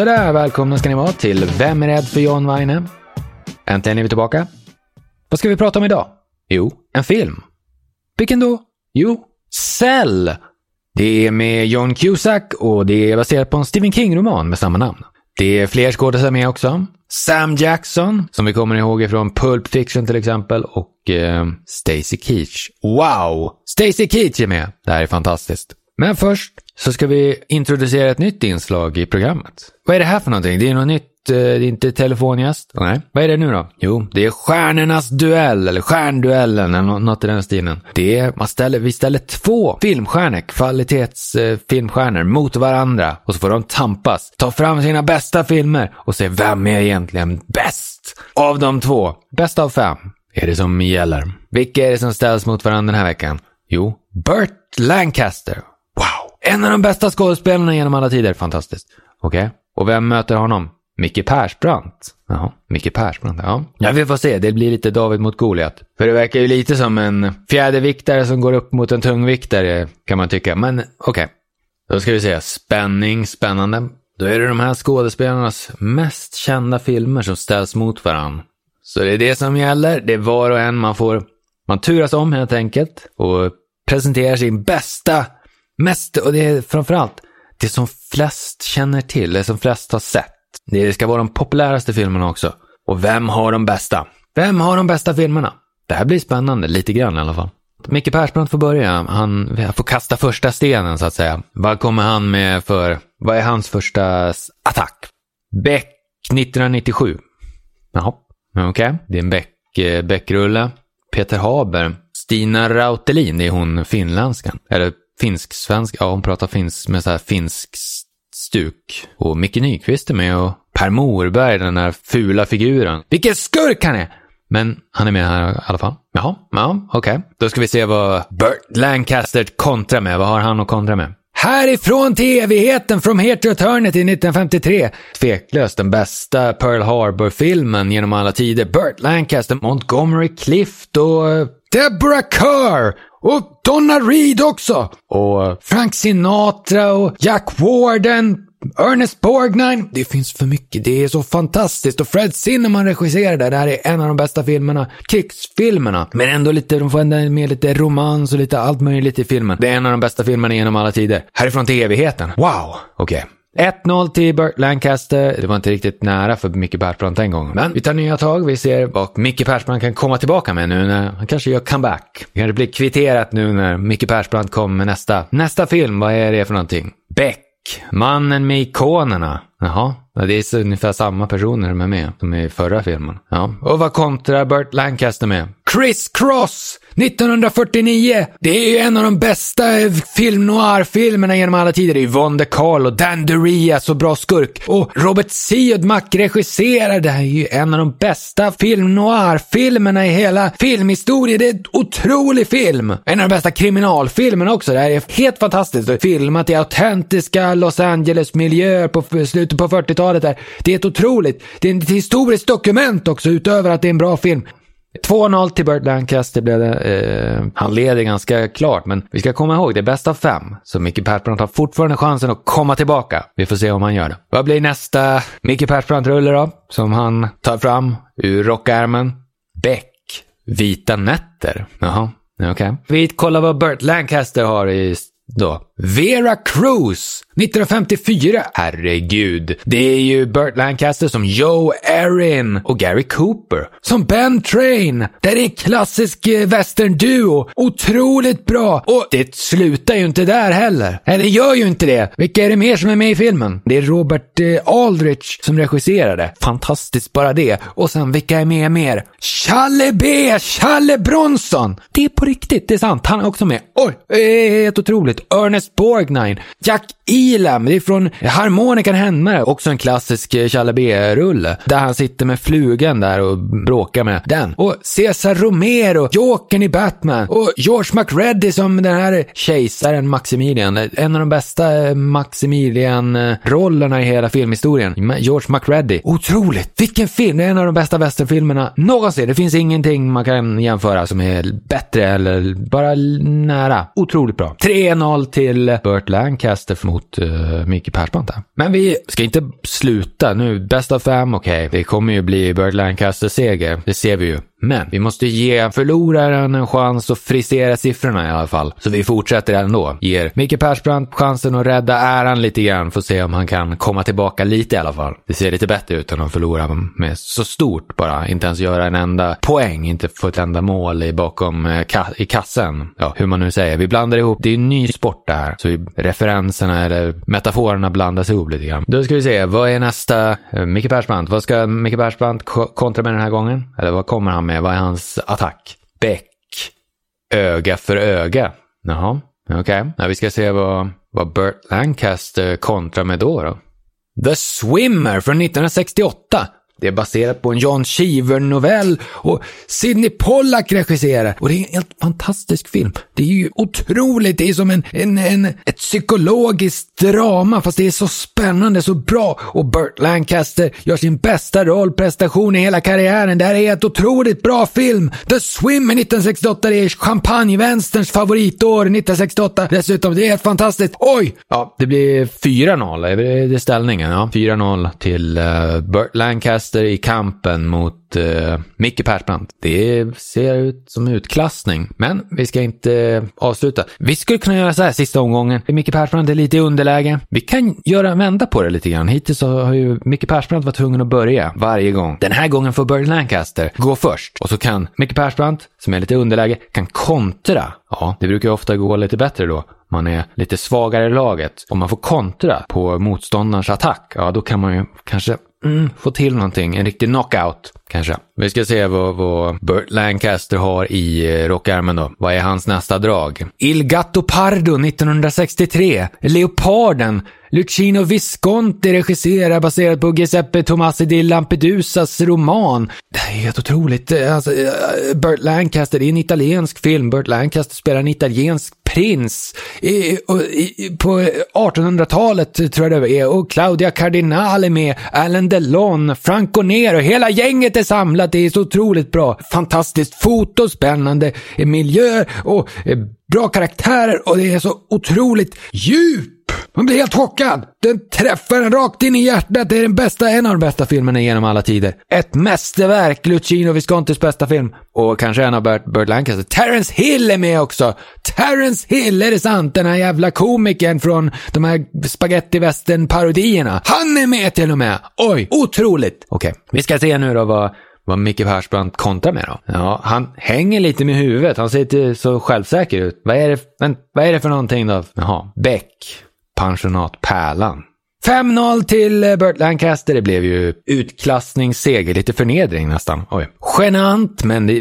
Sådär, välkomna ska ni vara till Vem är rädd för John Weine? Äntligen är vi tillbaka. Vad ska vi prata om idag? Jo, en film. Vilken då? Jo, Cell! Det är med John Cusack och det är baserat på en Stephen King-roman med samma namn. Det är fler skådespelare med också. Sam Jackson, som vi kommer ihåg ifrån Pulp Fiction till exempel, och eh, Stacy Keach. Wow! Stacy Keach är med! Det här är fantastiskt. Men först så ska vi introducera ett nytt inslag i programmet. Vad är det här för någonting? Det är något nytt, eh, det är inte telefongäst. Nej. Vad är det nu då? Jo, det är Stjärnornas duell, eller Stjärnduellen, eller något i den stilen. Det är, man ställer, vi ställer två filmstjärnor, kvalitetsfilmstjärnor, mot varandra. Och så får de tampas, ta fram sina bästa filmer och se vem är egentligen bäst av de två. Bäst av fem är det som gäller. Vilka är det som ställs mot varandra den här veckan? Jo, Burt Lancaster en av de bästa skådespelarna genom alla tider. Fantastiskt. Okej. Okay. Och vem möter honom? Micke Persbrandt. Jaha, Micke Persbrandt. Ja. ja, vi får se. Det blir lite David mot Goliat. För det verkar ju lite som en fjäderviktare som går upp mot en tungviktare, kan man tycka. Men okej. Okay. Då ska vi se. Spänning, spännande. Då är det de här skådespelarnas mest kända filmer som ställs mot varandra. Så det är det som gäller. Det är var och en man får... Man turas om helt enkelt och presenterar sin bästa Mest, och det är framförallt det som flest känner till, det som flest har sett. Det ska vara de populäraste filmerna också. Och vem har de bästa? Vem har de bästa filmerna? Det här blir spännande, lite grann i alla fall. Micke Persbrandt får börja. Han får kasta första stenen så att säga. Vad kommer han med för, vad är hans första attack? Beck 1997. Jaha, okej. Okay. Det är en Beck, eh, Beckrulle. Peter Haber. Stina Rautelin, det är hon finländskan. Eller finsk-svensk, ja hon pratar finsk med så här finsk stuk. Och Micke Nyqvist är med och Per Morberg, den där fula figuren. Vilken skurk han är! Men han är med här i alla fall. Jaha, ja, okej. Okay. Då ska vi se vad Burt Lancaster kontrar med. Vad har han att kontra med? Härifrån till evigheten, From Here to Eternity 1953. Tveklöst den bästa Pearl Harbor-filmen genom alla tider. Burt Lancaster, Montgomery Clift och Deborah Kerr och Donna Reed också! Och eh, Frank Sinatra och Jack Warden, Ernest Borgnine. Det finns för mycket. Det är så fantastiskt. Och Fred Zinnemann regisserade. Det här är en av de bästa filmerna. Krigsfilmerna. Men ändå lite, de får ändå med lite romans och lite allt möjligt i filmen. Det är en av de bästa filmerna genom alla tider. Härifrån till evigheten. Wow! Okej. Okay. 1-0 till Burt Lancaster. Det var inte riktigt nära för Micke Persbrandt den gången. Men vi tar nya tag. Vi ser vad Micke Persbrandt kan komma tillbaka med nu när han kanske gör comeback. Det kanske blir kvitterat nu när Micke Persbrandt kommer med nästa, nästa film. Vad är det för någonting? Beck. Mannen med ikonerna. Jaha, det är ungefär samma personer som är med som i förra filmen. Ja. Och vad kontrar Burt Lancaster med? Chris Cross! 1949! Det är ju en av de bästa film noir-filmerna genom alla tider. Det är Yvonne de Carlo, Dan Duria, så bra skurk. Och Robert Siodmak regisserar. Det här är ju en av de bästa film noir-filmerna i hela filmhistorien. Det är en otrolig film! En av de bästa kriminalfilmerna också. Det här är helt fantastiskt. Filmat i autentiska Los Angeles-miljöer på slutet på 40-talet. Det är ett otroligt, det är ett historiskt dokument också utöver att det är en bra film. 2-0 till Burt Lancaster blev det. Eh, han leder ganska klart, men vi ska komma ihåg, det är bäst av fem. Så Micke Persbrandt har fortfarande chansen att komma tillbaka. Vi får se om han gör det. Vad blir nästa Micke Persbrandt-rulle då? Som han tar fram ur rockärmen. Beck. Vita nätter. Jaha, okej. Okay. Vi kollar vad Burt Lancaster har i då. Vera Cruz 1954. Herregud. Det är ju Burt Lancaster som Joe Erin och Gary Cooper som Ben Train. Det är en klassisk eh, western-duo. Otroligt bra. Och det slutar ju inte där heller. Eller gör ju inte det. Vilka är det mer som är med i filmen? Det är Robert eh, Aldrich som regisserade. Fantastiskt bara det. Och sen vilka är med mer? Challe B! Challe Bronson! Det är på riktigt, det är sant. Han är också med. Oj, helt otroligt. Ernest Borgnine. Jack Elam, det är från Harmonikan Hämmare, också en klassisk eh, Chalabé-rulle, Där han sitter med flugan där och bråkar med den. Och Cesar Romero, Jokern i Batman. Och George McReady som den här kejsaren Maximilian. En av de bästa eh, Maximilian-rollerna i hela filmhistorien. George McReady. Otroligt! Vilken film! Det är en av de bästa westernfilmerna någonsin. Det finns ingenting man kan jämföra som är bättre eller bara nära. Otroligt bra. 3-0 till till Burt Lancaster mot eh, uh, Micke Persbrandt. Men vi ska inte sluta nu. Bäst av fem, okej. Okay. Det kommer ju bli Burt Lancaster-seger. Det ser vi ju. Men vi måste ge förloraren en chans att frisera siffrorna i alla fall. Så vi fortsätter ändå. Ger Micke Persbrandt chansen att rädda äran lite grann. Får se om han kan komma tillbaka lite i alla fall. Det ser lite bättre ut än att förlora med så stort bara. Inte ens göra en enda poäng, inte få ett enda mål i bakom eh, ka i kassen. Ja, hur man nu säger. Vi blandar ihop. Det är en ny sport det här. Så referenserna eller metaforerna blandas ihop lite grann. Då ska vi se. Vad är nästa? Eh, Micke Persbrandt. Vad ska Micke Persbrandt kontra med den här gången? Eller vad kommer han med? Vad är hans attack? Bäck. Öga för öga. Jaha, okej. Okay. vi ska se vad, vad Burt Lancaster kontrar med då, då. The Swimmer från 1968 det är baserat på en John Cheever-novell och Sidney Pollack regisserar. Och det är en helt fantastisk film. Det är ju otroligt. Det är som en, en, en, ett psykologiskt drama, fast det är så spännande, så bra. Och Burt Lancaster gör sin bästa rollprestation i hela karriären. Det här är ett otroligt bra film. The Swim 1968, det är champagnevänsterns favoritår 1968. Dessutom, det är helt fantastiskt. Oj! Ja, det blir 4-0. Det Är ställningen? Ja, 4-0 till uh, Burt Lancaster Leicester i kampen mot eh, Micke Persbrandt. Det ser ut som utklassning, men vi ska inte eh, avsluta. Vi skulle kunna göra så här sista omgången. Micke Persbrandt är lite i underläge. Vi kan göra vända på det lite grann. Hittills har ju Micke Persbrandt varit tvungen att börja varje gång. Den här gången får Burt Lancaster gå först och så kan Micke Persbrandt, som är lite i underläge, kan kontra. Ja, det brukar ju ofta gå lite bättre då man är lite svagare i laget. Om man får kontra på motståndarens attack, ja då kan man ju kanske mm, få till någonting. En riktig knockout kanske. Vi ska se vad, vad Burt Lancaster har i eh, rockärmen då. Vad är hans nästa drag? Il Gatto Pardo 1963. Leoparden Lucino Visconti regisserar baserat på Giuseppe Tomasi di Lampedusas roman. Det här är helt otroligt. Eh, alltså, eh, Burt Lancaster, det är en italiensk film. Burt Lancaster spelar en italiensk prins i, i, på 1800-talet tror jag det är. Och Claudia Cardinale är med, Alan Delon, Franco Nero, hela gänget är samlat. Det är så otroligt bra. Fantastiskt foto, spännande miljö och eh, bra karaktärer och det är så otroligt djup man blir helt chockad. Den träffar en rakt in i hjärtat. Det är den bästa, en av de bästa filmerna genom alla tider. Ett mästerverk, Lucino Viscontis bästa film. Och kanske en av Burt, Burt Lancaster. Terrence Hill är med också. Terrence Hill, är det sant? Den här jävla komikern från de här spaghetti parodierna Han är med till och med. Oj, otroligt. Okej, okay. vi ska se nu då vad vad Micke Persbrandt kontrar med då? Ja, han hänger lite med huvudet. Han ser inte så självsäker ut. Vad är det, men, vad är det för någonting då? Jaha, Beck pensionat Pärlan. 5-0 till eh, Burt Lancaster. Det blev ju utklassningsseger, lite förnedring nästan. Oj. Genant, men det,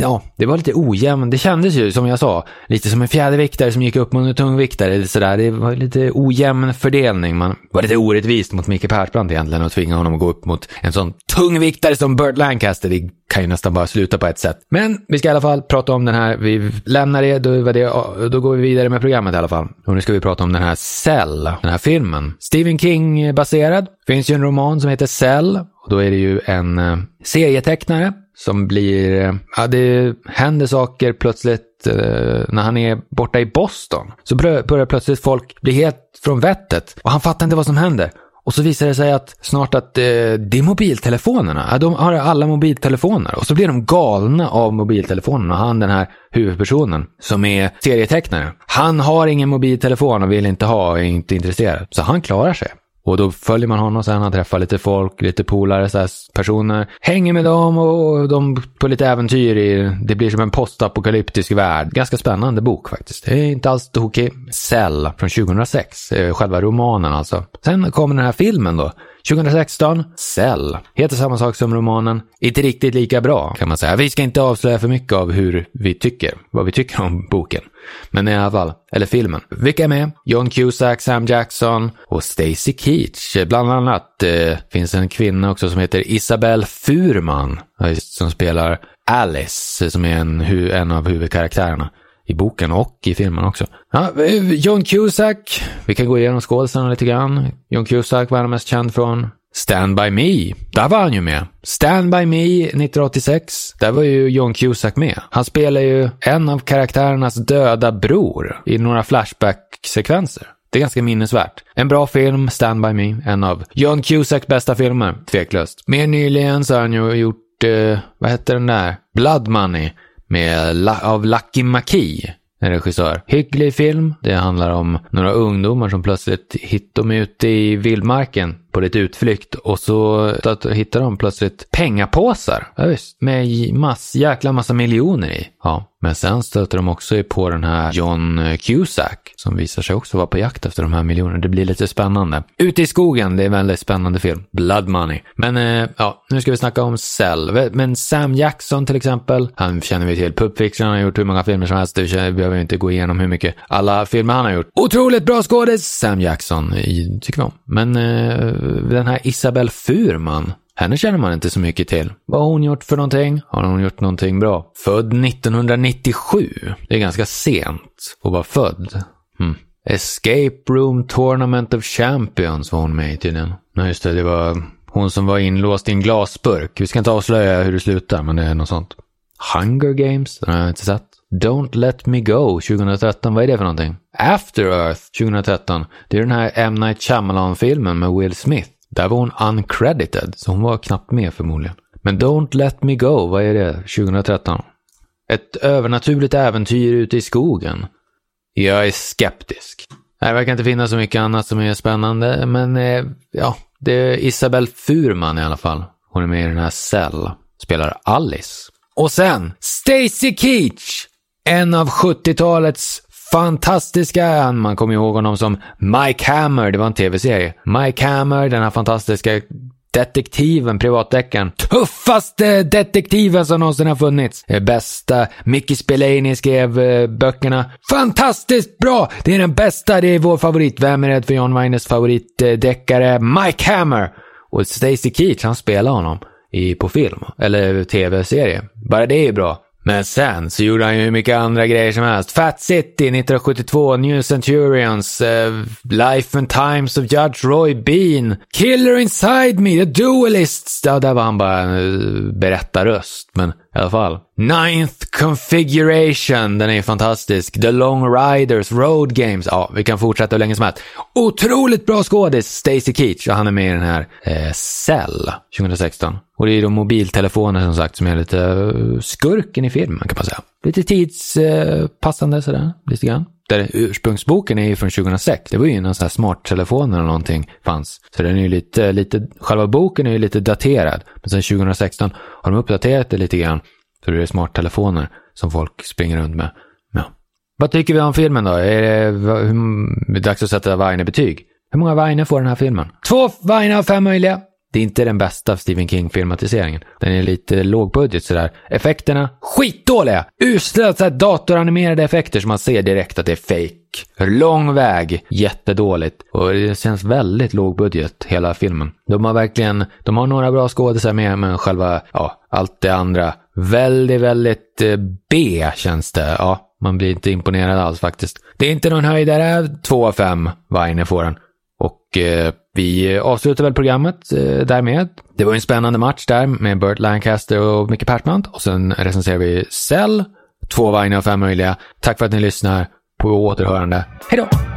ja, det var lite ojämnt. Det kändes ju, som jag sa, lite som en fjärdeviktare som gick upp mot en tungviktare. Sådär. Det var lite ojämn fördelning. Man var lite orättvist mot Micke Persbrandt egentligen och tvinga honom att gå upp mot en sån tungviktare som Burt Lancaster. Det kan ju nästan bara sluta på ett sätt. Men vi ska i alla fall prata om den här. Vi lämnar det, då, det, då går vi vidare med programmet i alla fall. Och nu ska vi prata om den här Cell, den här filmen. Stephen King-baserad. Finns ju en roman som heter Cell. Och då är det ju en uh, serietecknare som blir, uh, ja det händer saker plötsligt uh, när han är borta i Boston. Så börjar plötsligt folk bli helt från vettet och han fattar inte vad som händer. Och så visar det sig att snart att eh, det är mobiltelefonerna. De har alla mobiltelefoner. Och så blir de galna av mobiltelefonerna. Han den här huvudpersonen som är serietecknare. Han har ingen mobiltelefon och vill inte ha och är inte intresserad. Så han klarar sig. Och då följer man honom sen, han träffar lite folk, lite polare, så här, personer. Hänger med dem och de på lite äventyr i, det blir som en postapokalyptisk värld. Ganska spännande bok faktiskt. Det är inte alls tokig. Cell från 2006, eh, själva romanen alltså. Sen kommer den här filmen då. 2016, Cell. Heter samma sak som romanen. Inte riktigt lika bra kan man säga. Vi ska inte avslöja för mycket av hur vi tycker, vad vi tycker om boken. Men i alla fall, eller filmen. Vilka är med? John Cusack, Sam Jackson och Stacy Keach. Bland annat eh, finns en kvinna också som heter Isabelle Furman. Eh, som spelar Alice, som är en, en av huvudkaraktärerna i boken och i filmen också. Ja, eh, John Cusack, vi kan gå igenom skådisarna lite grann. John Cusack, vad är han mest känd från? Stand By Me, där var han ju med. Stand By Me 1986, där var ju John Cusack med. Han spelar ju en av karaktärernas döda bror i några Flashback-sekvenser. Det är ganska minnesvärt. En bra film, Stand By Me, en av John Cusacks bästa filmer, tveklöst. Mer nyligen så har han ju gjort, eh, vad heter den där? Blood Money med, av Lucky McKee en regissör. Hygglig film. Det handlar om några ungdomar som plötsligt hittar dem ute i vildmarken på lite utflykt och så hittar de plötsligt pengapåsar. Ja, visst, med mass, jäkla massa miljoner i. Ja, men sen stöter de också på den här John Cusack som visar sig också vara på jakt efter de här miljonerna. Det blir lite spännande. Ute i skogen, det är en väldigt spännande film. Blood Money. Men eh, ja, nu ska vi snacka om Cell. Men Sam Jackson till exempel, han känner vi till. Pulp Fiction, han har gjort hur många filmer som helst. Vi behöver inte gå igenom hur mycket alla filmer han har gjort. Otroligt bra skådis, Sam Jackson, tycker vi om. Men eh, den här Isabelle Furman, henne känner man inte så mycket till. Vad har hon gjort för någonting? Har hon gjort någonting bra? Född 1997. Det är ganska sent att vara född. Hmm. Escape Room Tournament of Champions var hon med i tydligen. Nej, just det, det var hon som var inlåst i en glasburk. Vi ska inte avslöja hur det slutar, men det är något sånt. Hunger Games, den har jag inte sett. Don't Let Me Go 2013, vad är det för någonting? After Earth 2013, det är den här M. Night Shyamalan-filmen med Will Smith. Där var hon uncredited, så hon var knappt med förmodligen. Men Don't Let Me Go, vad är det? 2013? Ett övernaturligt äventyr ute i skogen. Jag är skeptisk. Det verkar inte finnas så mycket annat som är spännande, men eh, ja, det är Isabelle Furman i alla fall. Hon är med i den här Cell, spelar Alice. Och sen Stacy Keach! En av 70-talets fantastiska, man kommer ihåg honom som Mike Hammer, det var en tv-serie. Mike Hammer, den här fantastiska detektiven, privatdeckaren. Tuffaste detektiven som någonsin har funnits. Eh, bästa. Mickey Spillane skrev eh, böckerna. Fantastiskt bra! Det är den bästa, det är vår favorit. Vem är rädd för John Waynes favoritdeckare? Mike Hammer! Och Stacy Keach, han spelar honom i, på film. Eller tv-serie. Bara det är ju bra. Men sen så gjorde han ju hur mycket andra grejer som helst. Fat City 1972, New Centurions, uh, eh, Life and Times of Judge Roy Bean, Killer Inside Me, The Duelists. Ja, där var han bara en uh, berättarröst, men i alla fall. Ninth Configuration, den är fantastisk. The Long Riders, Road Games. Ja, vi kan fortsätta hur länge som helst. Otroligt bra skådis, Stacy Keach, och han är med i den här eh, Cell 2016. Och det är de mobiltelefoner som sagt som är lite uh, skurken i filmen kan man säga. Lite tidspassande eh, uh, sådär, lite grann. Där ursprungsboken är ju från 2006. Det var ju innan så här smarttelefoner eller någonting fanns. Så den är ju lite, lite, själva boken är ju lite daterad. Men sen 2016 har de uppdaterat det lite grann. Så det är smarttelefoner som folk springer runt med. Ja. Vad tycker vi om filmen då? Är det, hur, det är dags att sätta Vaine betyg? Hur många Vaine får den här filmen? Två Vaine av fem möjliga. Det är inte den bästa Stephen King-filmatiseringen. Den är lite lågbudget sådär. Effekterna, skitdåliga! Usla datoranimerade effekter som man ser direkt att det är fake. Lång väg, jättedåligt. Och det känns väldigt lågbudget hela filmen. De har verkligen, de har några bra skådisar med, men själva, ja, allt det andra. Väldigt, väldigt eh, B känns det. Ja, man blir inte imponerad alls faktiskt. Det är inte någon höjdare, 2 av 5, Weiner får den. Eh, vi avslutar väl programmet eh, därmed. Det var en spännande match där med Burt Lancaster och Micke Persbrandt. Och sen recenserar vi Cell. Två vagnar av fem möjliga. Tack för att ni lyssnar. På återhörande. Hej då!